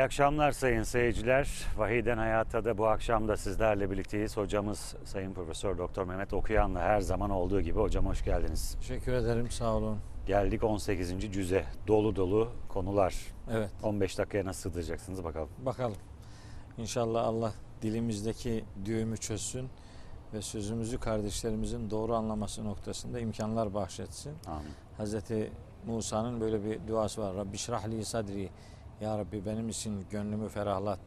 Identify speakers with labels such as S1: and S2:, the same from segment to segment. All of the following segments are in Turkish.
S1: İyi akşamlar sayın seyirciler. Vahiden Hayat'a da bu akşam da sizlerle birlikteyiz. Hocamız Sayın Profesör Doktor Mehmet Okuyan'la her zaman olduğu gibi hocam hoş geldiniz.
S2: Teşekkür ederim sağ olun.
S1: Geldik 18. cüze. Dolu dolu konular.
S2: Evet
S1: 15 dakikaya nasıl sığdıracaksınız bakalım.
S2: bakalım. İnşallah Allah dilimizdeki düğümü çözsün ve sözümüzü kardeşlerimizin doğru anlaması noktasında imkanlar bahşetsin.
S1: Amin.
S2: Hazreti Musa'nın böyle bir duası var. Rabbi şrahli sadri. Ya Rabbi benim için gönlümü ferahlat.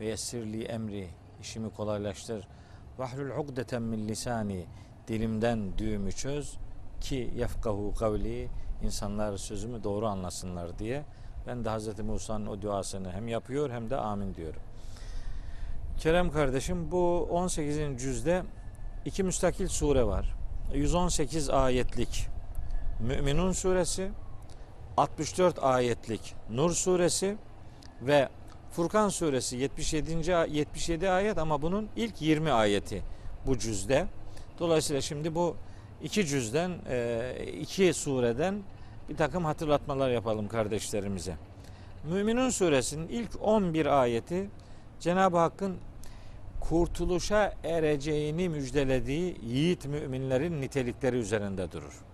S2: Ve yessirli emri. işimi kolaylaştır. Vahlul ugdeten min lisani. Dilimden düğümü çöz ki yefkahu kavli. insanlar sözümü doğru anlasınlar diye. Ben de Hazreti Musa'nın o duasını hem yapıyor hem de amin diyorum. Kerem kardeşim bu 18. cüzde iki müstakil sure var. 118 ayetlik Müminun suresi, 64 ayetlik Nur suresi ve Furkan suresi 77. a- 77 ayet ama bunun ilk 20 ayeti bu cüzde. Dolayısıyla şimdi bu iki cüzden, e, iki sureden bir takım hatırlatmalar yapalım kardeşlerimize. Müminun suresinin ilk 11 ayeti Cenab-ı Hakk'ın kurtuluşa ereceğini müjdelediği yiğit müminlerin nitelikleri üzerinde durur.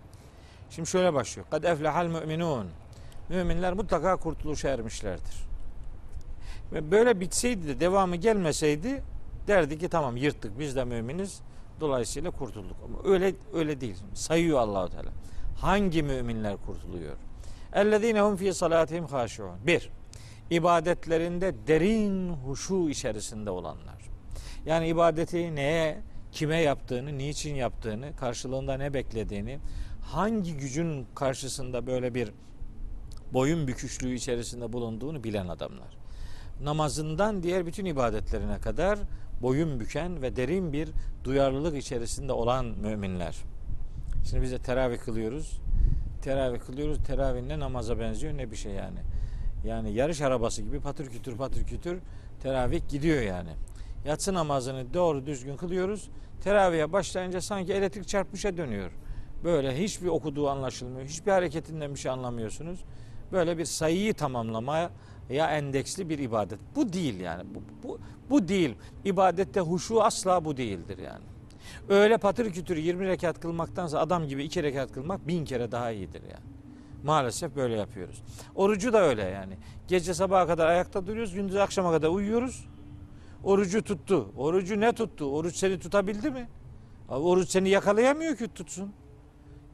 S2: Şimdi şöyle başlıyor. Kad eflehal müminun. Müminler mutlaka kurtuluşa ermişlerdir. Ve böyle bitseydi de devamı gelmeseydi derdi ki tamam yırttık biz de müminiz. Dolayısıyla kurtulduk. Ama öyle öyle değil. Sayıyor Allahu Teala. Hangi müminler kurtuluyor? Ellezine hum fi salatihim haşiun. Bir, ibadetlerinde derin huşu içerisinde olanlar. Yani ibadeti neye, kime yaptığını, niçin yaptığını, karşılığında ne beklediğini, hangi gücün karşısında böyle bir boyun büküşlüğü içerisinde bulunduğunu bilen adamlar. Namazından diğer bütün ibadetlerine kadar boyun büken ve derin bir duyarlılık içerisinde olan müminler. Şimdi biz de teravih kılıyoruz. Teravih kılıyoruz. Teravih ne namaza benziyor ne bir şey yani. Yani yarış arabası gibi patır kütür patır kütür teravih gidiyor yani. Yatsı namazını doğru düzgün kılıyoruz. Teravihe başlayınca sanki elektrik çarpmışa dönüyor. Böyle hiçbir okuduğu anlaşılmıyor. Hiçbir hareketinden bir şey anlamıyorsunuz. Böyle bir sayıyı tamamlamaya ya endeksli bir ibadet. Bu değil yani. Bu, bu, bu değil. İbadette huşu asla bu değildir yani. Öyle patır kütür 20 rekat kılmaktansa adam gibi 2 rekat kılmak bin kere daha iyidir yani. Maalesef böyle yapıyoruz. Orucu da öyle yani. Gece sabaha kadar ayakta duruyoruz, gündüz akşama kadar uyuyoruz. Orucu tuttu. Orucu ne tuttu? Oruç seni tutabildi mi? Oruç seni yakalayamıyor ki tutsun.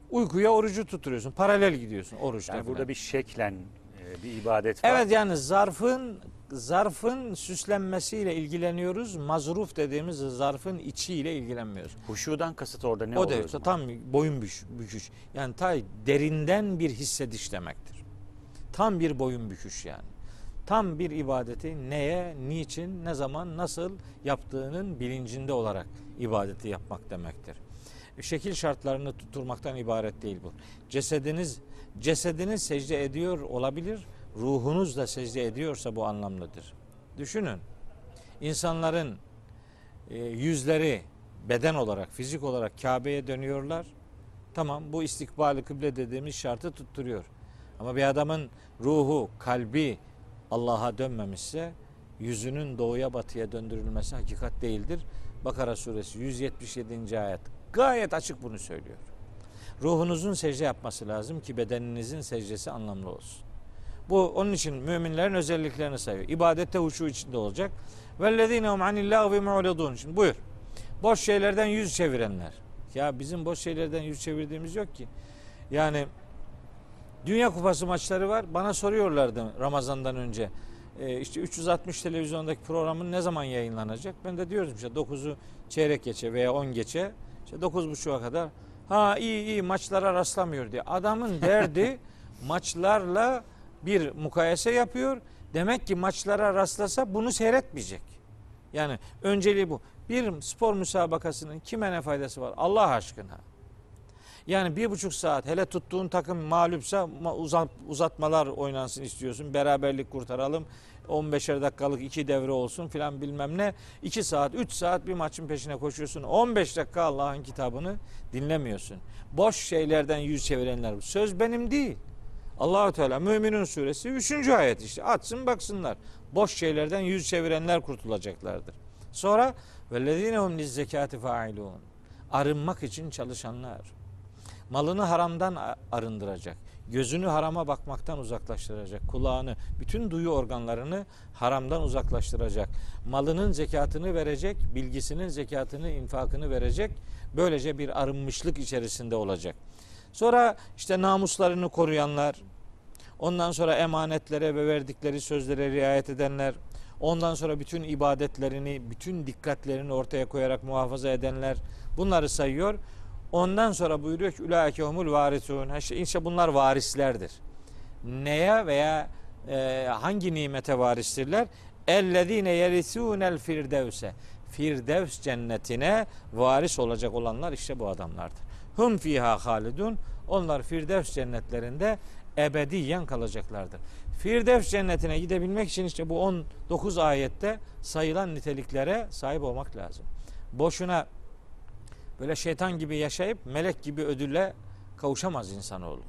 S2: Uykuya orucu tutturuyorsun. Paralel gidiyorsun oruçta.
S1: Yani burada bir şeklen e, bir ibadet var.
S2: Evet yani zarfın zarfın süslenmesiyle ilgileniyoruz. Mazruf dediğimiz zarfın içiyle ilgilenmiyoruz.
S1: Huşudan kasıt orada ne
S2: o
S1: oluyor?
S2: da
S1: o zaman?
S2: tam boyun büş- büküş. Yani ta derinden bir hissediş demektir. Tam bir boyun büküş yani. Tam bir ibadeti neye, niçin, ne zaman, nasıl yaptığının bilincinde olarak ibadeti yapmak demektir. Şekil şartlarını tutturmaktan ibaret değil bu. Cesediniz cesediniz secde ediyor olabilir. Ruhunuz da secde ediyorsa bu anlamlıdır. Düşünün. İnsanların e, yüzleri beden olarak, fizik olarak Kabe'ye dönüyorlar. Tamam bu istikbali kıble dediğimiz şartı tutturuyor. Ama bir adamın ruhu, kalbi Allah'a dönmemişse yüzünün doğuya batıya döndürülmesi hakikat değildir. Bakara suresi 177. ayet gayet açık bunu söylüyor. Ruhunuzun secde yapması lazım ki bedeninizin secdesi anlamlı olsun. Bu onun için müminlerin özelliklerini sayıyor. İbadette huşu içinde olacak. Vellezine hum anil lagvi mu'ridun. Şimdi buyur. Boş şeylerden yüz çevirenler. Ya bizim boş şeylerden yüz çevirdiğimiz yok ki. Yani Dünya Kupası maçları var. Bana soruyorlardı Ramazan'dan önce. Ee, işte 360 televizyondaki programın ne zaman yayınlanacak? Ben de diyorum işte 9'u çeyrek geçe veya 10 geçe. İşte 9.30'a kadar. Ha iyi iyi maçlara rastlamıyor diye. Adamın derdi maçlarla bir mukayese yapıyor. Demek ki maçlara rastlasa bunu seyretmeyecek. Yani önceliği bu. Bir spor müsabakasının kime ne faydası var? Allah aşkına. Yani bir buçuk saat hele tuttuğun takım mağlupsa ma- uzat, uzatmalar oynansın istiyorsun. Beraberlik kurtaralım. 15'er dakikalık iki devre olsun filan bilmem ne. 2 saat 3 saat bir maçın peşine koşuyorsun. 15 dakika Allah'ın kitabını dinlemiyorsun. Boş şeylerden yüz çevirenler. Söz benim değil. Allahu Teala Müminun suresi 3. ayet işte. Açsın baksınlar. boş şeylerden yüz çevirenler kurtulacaklardır. Sonra vellezinehum lizzekati failun. Arınmak için çalışanlar. Malını haramdan arındıracak. Gözünü harama bakmaktan uzaklaştıracak. Kulağını, bütün duyu organlarını haramdan uzaklaştıracak. Malının zekatını verecek, bilgisinin zekatını, infakını verecek. Böylece bir arınmışlık içerisinde olacak. Sonra işte namuslarını koruyanlar, ondan sonra emanetlere ve verdikleri sözlere riayet edenler, ondan sonra bütün ibadetlerini, bütün dikkatlerini ortaya koyarak muhafaza edenler bunları sayıyor. Ondan sonra buyuruyor ki ulaike humul varisun. İşte, bunlar varislerdir. Neye veya e, hangi nimete varistirler? Ellezine yerisunel firdevse. Firdevs cennetine varis olacak olanlar işte bu adamlardır. Hum fiha halidun. Onlar Firdevs cennetlerinde ebediyen kalacaklardır. Firdevs cennetine gidebilmek için işte bu 19 ayette sayılan niteliklere sahip olmak lazım. Boşuna böyle şeytan gibi yaşayıp melek gibi ödülle kavuşamaz insanoğlu.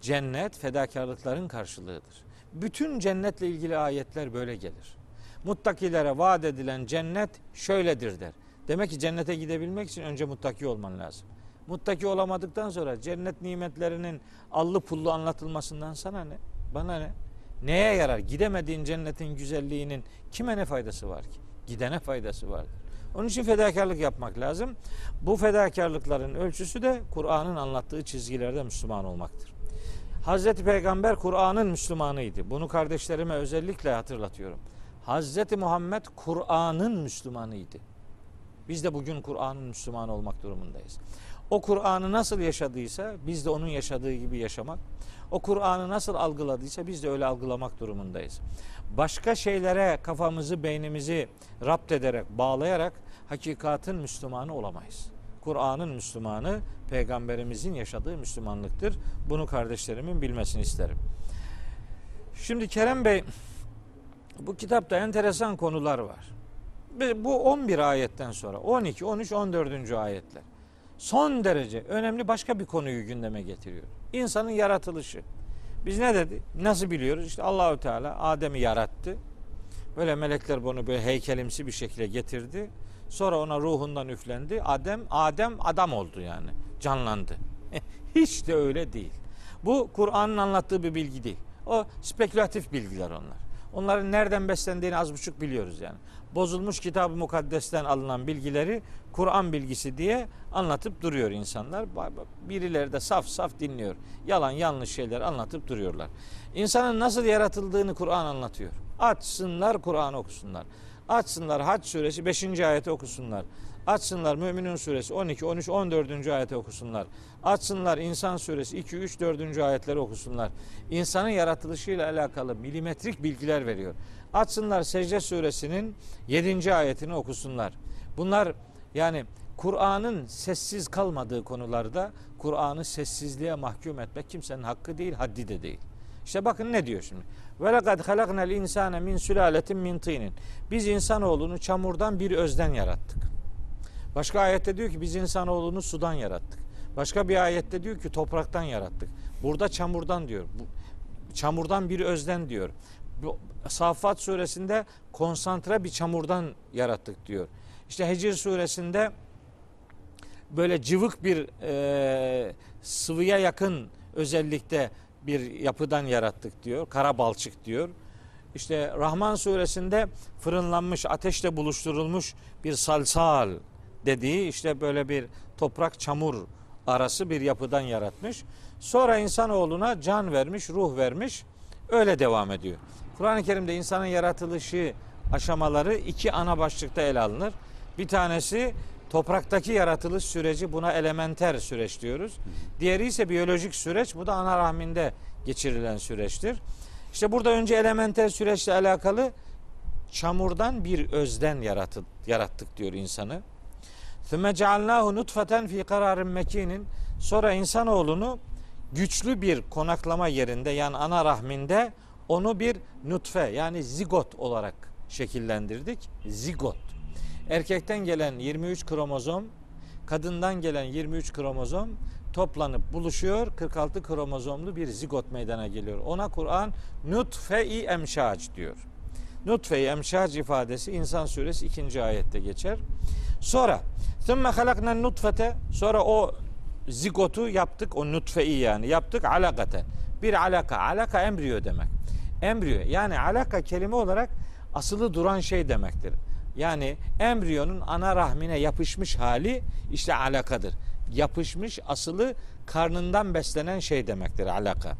S2: Cennet fedakarlıkların karşılığıdır. Bütün cennetle ilgili ayetler böyle gelir. Muttakilere vaat edilen cennet şöyledir der. Demek ki cennete gidebilmek için önce muttaki olman lazım. Muttaki olamadıktan sonra cennet nimetlerinin allı pullu anlatılmasından sana ne? Bana ne? Neye yarar? Gidemediğin cennetin güzelliğinin kime ne faydası var ki? Gidene faydası vardır. Onun için fedakarlık yapmak lazım. Bu fedakarlıkların ölçüsü de Kur'an'ın anlattığı çizgilerde Müslüman olmaktır. Hazreti Peygamber Kur'an'ın Müslümanıydı. Bunu kardeşlerime özellikle hatırlatıyorum. Hazreti Muhammed Kur'an'ın Müslümanıydı. Biz de bugün Kur'an'ın Müslümanı olmak durumundayız. O Kur'an'ı nasıl yaşadıysa biz de onun yaşadığı gibi yaşamak, o Kur'an'ı nasıl algıladıysa biz de öyle algılamak durumundayız. Başka şeylere kafamızı, beynimizi rapt ederek, bağlayarak hakikatin Müslümanı olamayız. Kur'an'ın Müslümanı peygamberimizin yaşadığı Müslümanlıktır. Bunu kardeşlerimin bilmesini isterim. Şimdi Kerem Bey bu kitapta enteresan konular var. Bu 11 ayetten sonra 12, 13, 14. ayetler. Son derece önemli başka bir konuyu gündeme getiriyor. İnsanın yaratılışı. Biz ne dedi? Nasıl biliyoruz? İşte Allahü Teala Adem'i yarattı. Böyle melekler bunu böyle heykelimsi bir şekilde getirdi. Sonra ona ruhundan üflendi. Adem Adem adam oldu yani. Canlandı. Hiç de öyle değil. Bu Kur'an'ın anlattığı bir bilgi değil. O spekülatif bilgiler onlar. Onların nereden beslendiğini az buçuk biliyoruz yani. Bozulmuş kitab-ı mukaddesten alınan bilgileri Kur'an bilgisi diye anlatıp duruyor insanlar. Birileri de saf saf dinliyor. Yalan yanlış şeyler anlatıp duruyorlar. İnsanın nasıl yaratıldığını Kur'an anlatıyor. Açsınlar Kur'an okusunlar. Açsınlar Hac suresi 5. ayeti okusunlar. Açsınlar Müminun suresi 12, 13, 14. ayeti okusunlar. Açsınlar İnsan suresi 2, 3, 4. ayetleri okusunlar. İnsanın yaratılışıyla alakalı milimetrik bilgiler veriyor. Açsınlar Secde suresinin 7. ayetini okusunlar. Bunlar yani Kur'an'ın sessiz kalmadığı konularda Kur'an'ı sessizliğe mahkum etmek kimsenin hakkı değil, haddi de değil. İşte bakın ne diyor şimdi. Ve lekad halaknal insane min sülaletin min tinin. Biz insanoğlunu çamurdan bir özden yarattık. Başka ayette diyor ki biz insanoğlunu sudan yarattık. Başka bir ayette diyor ki topraktan yarattık. Burada çamurdan diyor. Çamurdan bir özden diyor. Bu, Saffat suresinde konsantre bir çamurdan yarattık diyor. İşte Hecir suresinde böyle cıvık bir e, sıvıya yakın özellikte bir yapıdan yarattık diyor. Kara balçık diyor. İşte Rahman suresinde fırınlanmış, ateşle buluşturulmuş bir salsal dediği işte böyle bir toprak çamur arası bir yapıdan yaratmış. Sonra insanoğluna can vermiş, ruh vermiş. Öyle devam ediyor. Kur'an-ı Kerim'de insanın yaratılışı aşamaları iki ana başlıkta ele alınır. Bir tanesi topraktaki yaratılış süreci buna elementer süreç diyoruz. Diğeri ise biyolojik süreç. Bu da ana rahminde geçirilen süreçtir. İşte burada önce elementer süreçle alakalı çamurdan bir özden yarattık, yarattık diyor insanı. ثُمَّ جَعَلْنَاهُ نُطْفَةً ف۪ي قَرَارٍ مَك۪ينٍ Sonra insanoğlunu güçlü bir konaklama yerinde yani ana rahminde onu bir nutfe yani zigot olarak şekillendirdik. Zigot. Erkekten gelen 23 kromozom, kadından gelen 23 kromozom toplanıp buluşuyor. 46 kromozomlu bir zigot meydana geliyor. Ona Kur'an nutfe-i emşac diyor. Nutfe-i emşac ifadesi İnsan suresi 2. ayette geçer. Sonra ثُمَّ خَلَقْنَا nutfete sonra o zigotu yaptık o nutfeyi yani yaptık alakaten. Bir alaka. Alaka embriyo demek. Embriyo yani alaka kelime olarak asılı duran şey demektir. Yani embriyonun ana rahmine yapışmış hali işte alakadır. Yapışmış asılı karnından beslenen şey demektir alaka.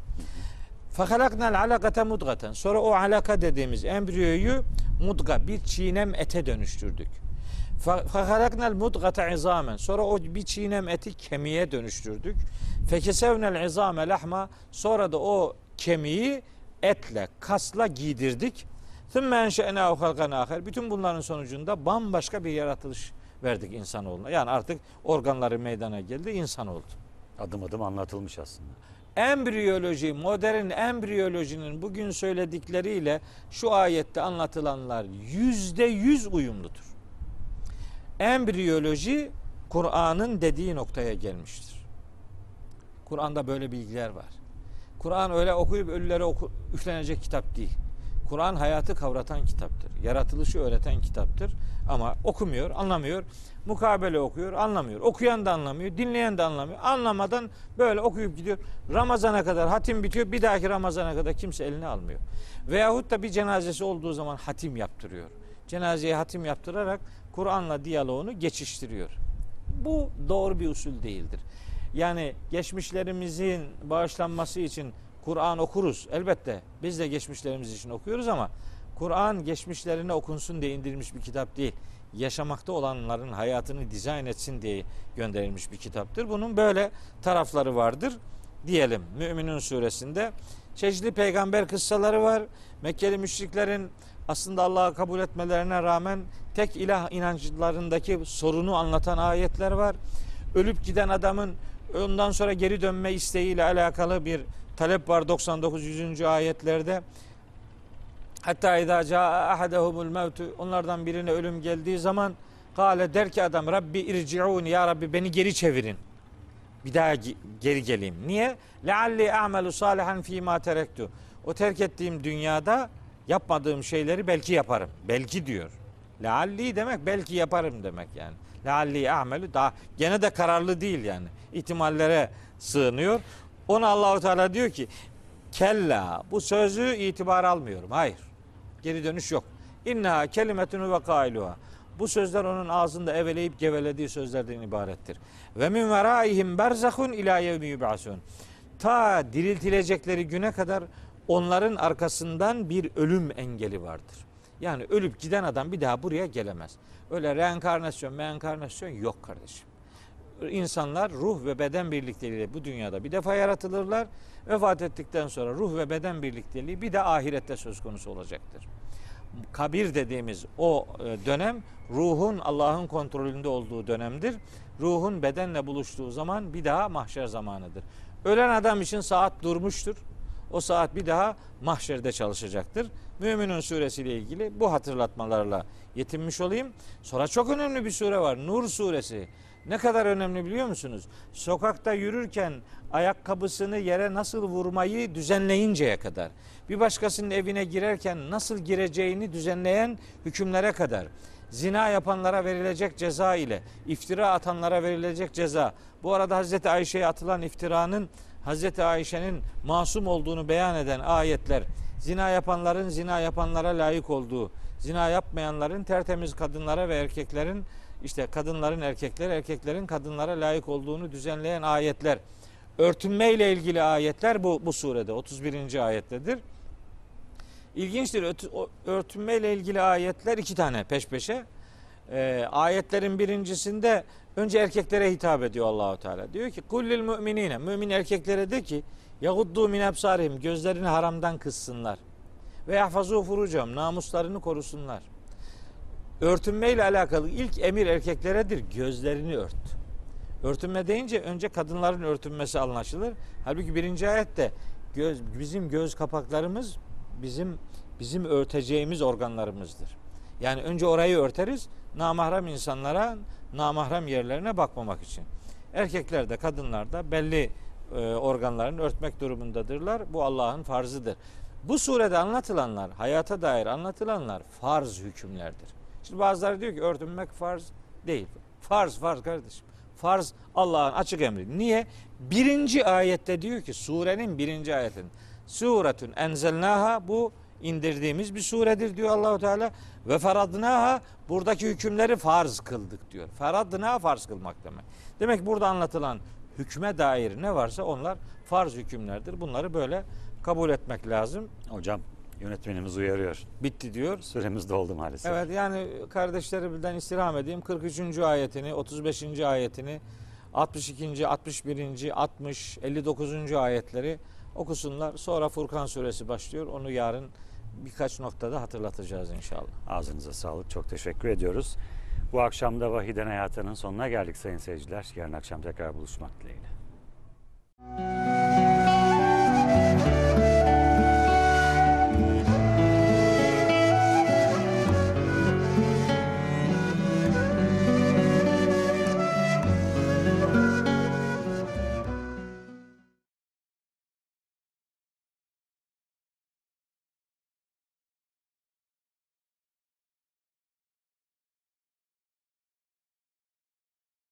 S2: Fahalaknal alakate mudgaten. Sonra o alaka dediğimiz embriyoyu mudga bir çiğnem ete dönüştürdük. Fahalaknal mudgate izamen. Sonra o bir çiğnem eti kemiğe dönüştürdük. Fekesevnel izame lahma. Sonra da o kemiği etle, kasla giydirdik. Thümme enşe'nâhu halkan âher. Bütün bunların sonucunda bambaşka bir yaratılış verdik insanoğluna. Yani artık organları meydana geldi, insan oldu.
S1: Adım adım anlatılmış aslında.
S2: Embriyoloji, modern embriyolojinin bugün söyledikleriyle şu ayette anlatılanlar yüzde yüz uyumludur. Embriyoloji Kur'an'ın dediği noktaya gelmiştir. Kur'an'da böyle bilgiler var. Kur'an öyle okuyup ölülere oku, üflenecek kitap değil. Kur'an hayatı kavratan kitaptır. Yaratılışı öğreten kitaptır. Ama okumuyor, anlamıyor. Mukabele okuyor, anlamıyor. Okuyan da anlamıyor, dinleyen de anlamıyor. Anlamadan böyle okuyup gidiyor. Ramazana kadar hatim bitiyor. Bir dahaki Ramazana kadar kimse eline almıyor. Veyahut da bir cenazesi olduğu zaman hatim yaptırıyor. Cenazeye hatim yaptırarak Kur'an'la diyaloğunu geçiştiriyor. Bu doğru bir usul değildir. Yani geçmişlerimizin bağışlanması için Kur'an okuruz. Elbette biz de geçmişlerimiz için okuyoruz ama Kur'an geçmişlerine okunsun diye indirilmiş bir kitap değil. Yaşamakta olanların hayatını dizayn etsin diye gönderilmiş bir kitaptır. Bunun böyle tarafları vardır diyelim. Müminun suresinde çeşitli peygamber kıssaları var. Mekkeli müşriklerin aslında Allah'ı kabul etmelerine rağmen tek ilah inanclarındaki sorunu anlatan ayetler var. Ölüp giden adamın ondan sonra geri dönme isteğiyle alakalı bir talep var 99 100. ayetlerde. Hatta idâ câ'a ahadehumul mevtu onlardan birine ölüm geldiği zaman kâle der ki adam Rabbi irci'ûni ya Rabbi beni geri çevirin. Bir daha geri geleyim. Niye? Lealli a'melu salihan fîmâ terektu. O terk ettiğim dünyada yapmadığım şeyleri belki yaparım. Belki diyor. Lealli demek belki yaparım demek yani. Lealli a'melu daha gene de kararlı değil yani. İhtimallere sığınıyor. Ona Allahu Teala diyor ki kella bu sözü itibar almıyorum. Hayır. Geri dönüş yok. İnna kelimetunu ve kailuha. Bu sözler onun ağzında eveleyip gevelediği sözlerden ibarettir. Ve min veraihim berzahun ila yevmi yub'asun. Ta diriltilecekleri güne kadar onların arkasından bir ölüm engeli vardır. Yani ölüp giden adam bir daha buraya gelemez. Öyle reenkarnasyon, meenkarnasyon yok kardeşim. İnsanlar ruh ve beden birlikteliğiyle bu dünyada bir defa yaratılırlar. Vefat ettikten sonra ruh ve beden birlikteliği bir de ahirette söz konusu olacaktır. Kabir dediğimiz o e, dönem ruhun Allah'ın kontrolünde olduğu dönemdir. Ruhun bedenle buluştuğu zaman bir daha mahşer zamanıdır. Ölen adam için saat durmuştur. O saat bir daha mahşerde çalışacaktır. Müminun suresiyle ilgili bu hatırlatmalarla yetinmiş olayım. Sonra çok önemli bir sure var. Nur suresi. Ne kadar önemli biliyor musunuz? Sokakta yürürken ayakkabısını yere nasıl vurmayı düzenleyinceye kadar, bir başkasının evine girerken nasıl gireceğini düzenleyen hükümlere kadar, zina yapanlara verilecek ceza ile iftira atanlara verilecek ceza. Bu arada Hazreti Ayşe'ye atılan iftiranın Hazreti Ayşe'nin masum olduğunu beyan eden ayetler, zina yapanların zina yapanlara layık olduğu, zina yapmayanların tertemiz kadınlara ve erkeklerin işte kadınların erkekler, erkeklerin kadınlara layık olduğunu düzenleyen ayetler. Örtünme ile ilgili ayetler bu, bu surede 31. ayettedir. İlginçtir. Örtünme ile ilgili ayetler iki tane peş peşe. Ee, ayetlerin birincisinde önce erkeklere hitap ediyor Allahu Teala. Diyor ki kullil müminine mümin erkeklere de ki yaguddu min absarihim gözlerini haramdan kıssınlar. Ve yahfazu furucam namuslarını korusunlar. Örtünme ile alakalı ilk emir erkekleredir. Gözlerini ört. Örtünme deyince önce kadınların örtünmesi anlaşılır. Halbuki birinci ayette göz, bizim göz kapaklarımız bizim bizim örteceğimiz organlarımızdır. Yani önce orayı örteriz. Namahrem insanlara, namahrem yerlerine bakmamak için. Erkekler de kadınlar da belli e, organlarını örtmek durumundadırlar. Bu Allah'ın farzıdır. Bu surede anlatılanlar, hayata dair anlatılanlar farz hükümlerdir. Şimdi bazıları diyor ki örtünmek farz değil. Farz farz kardeşim. Farz Allah'ın açık emri. Niye? Birinci ayette diyor ki surenin birinci ayetin. Suretun enzelnaha bu indirdiğimiz bir suredir diyor Allahu Teala ve feradnaha buradaki hükümleri farz kıldık diyor. Feradnaha farz kılmak demek. Demek ki burada anlatılan hükme dair ne varsa onlar farz hükümlerdir. Bunları böyle kabul etmek lazım.
S1: Hocam yönetmenimiz uyarıyor.
S2: Bitti diyor.
S1: Süremiz doldu maalesef.
S2: Evet yani kardeşlerimden istirham edeyim 43. ayetini, 35. ayetini, 62. 61. 60, 59. ayetleri okusunlar. Sonra Furkan suresi başlıyor. Onu yarın birkaç noktada hatırlatacağız inşallah.
S1: Ağzınıza sağlık. Çok teşekkür ediyoruz. Bu akşam da Vahiden Hayatı'nın sonuna geldik sayın seyirciler. Yarın akşam tekrar buluşmak dileğiyle.